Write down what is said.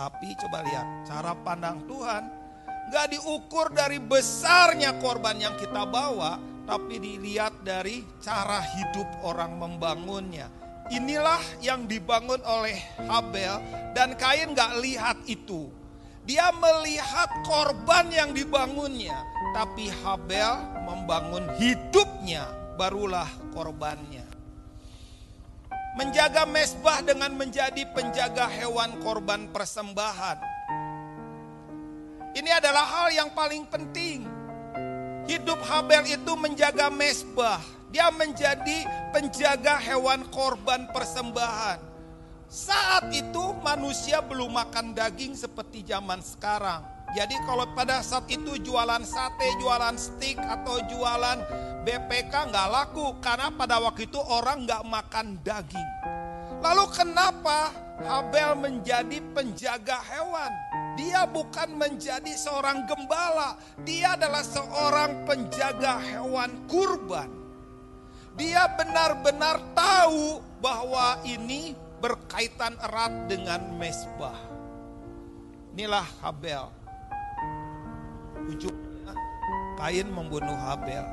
Tapi coba lihat, cara pandang Tuhan nggak diukur dari besarnya korban yang kita bawa, tapi dilihat dari cara hidup orang membangunnya. Inilah yang dibangun oleh Habel dan Kain nggak lihat itu. Dia melihat korban yang dibangunnya, tapi Habel membangun hidupnya, barulah korbannya. Menjaga mesbah dengan menjadi penjaga hewan korban persembahan. Ini adalah hal yang paling penting. Hidup Habel itu menjaga mesbah. Dia menjadi penjaga hewan korban persembahan. Saat itu manusia belum makan daging seperti zaman sekarang. Jadi kalau pada saat itu jualan sate, jualan steak atau jualan BPK nggak laku karena pada waktu itu orang nggak makan daging. Lalu kenapa Habel menjadi penjaga hewan? Dia bukan menjadi seorang gembala, dia adalah seorang penjaga hewan kurban. Dia benar-benar tahu bahwa ini berkaitan erat dengan mesbah. Inilah Habel. Ujungnya Kain membunuh Habel.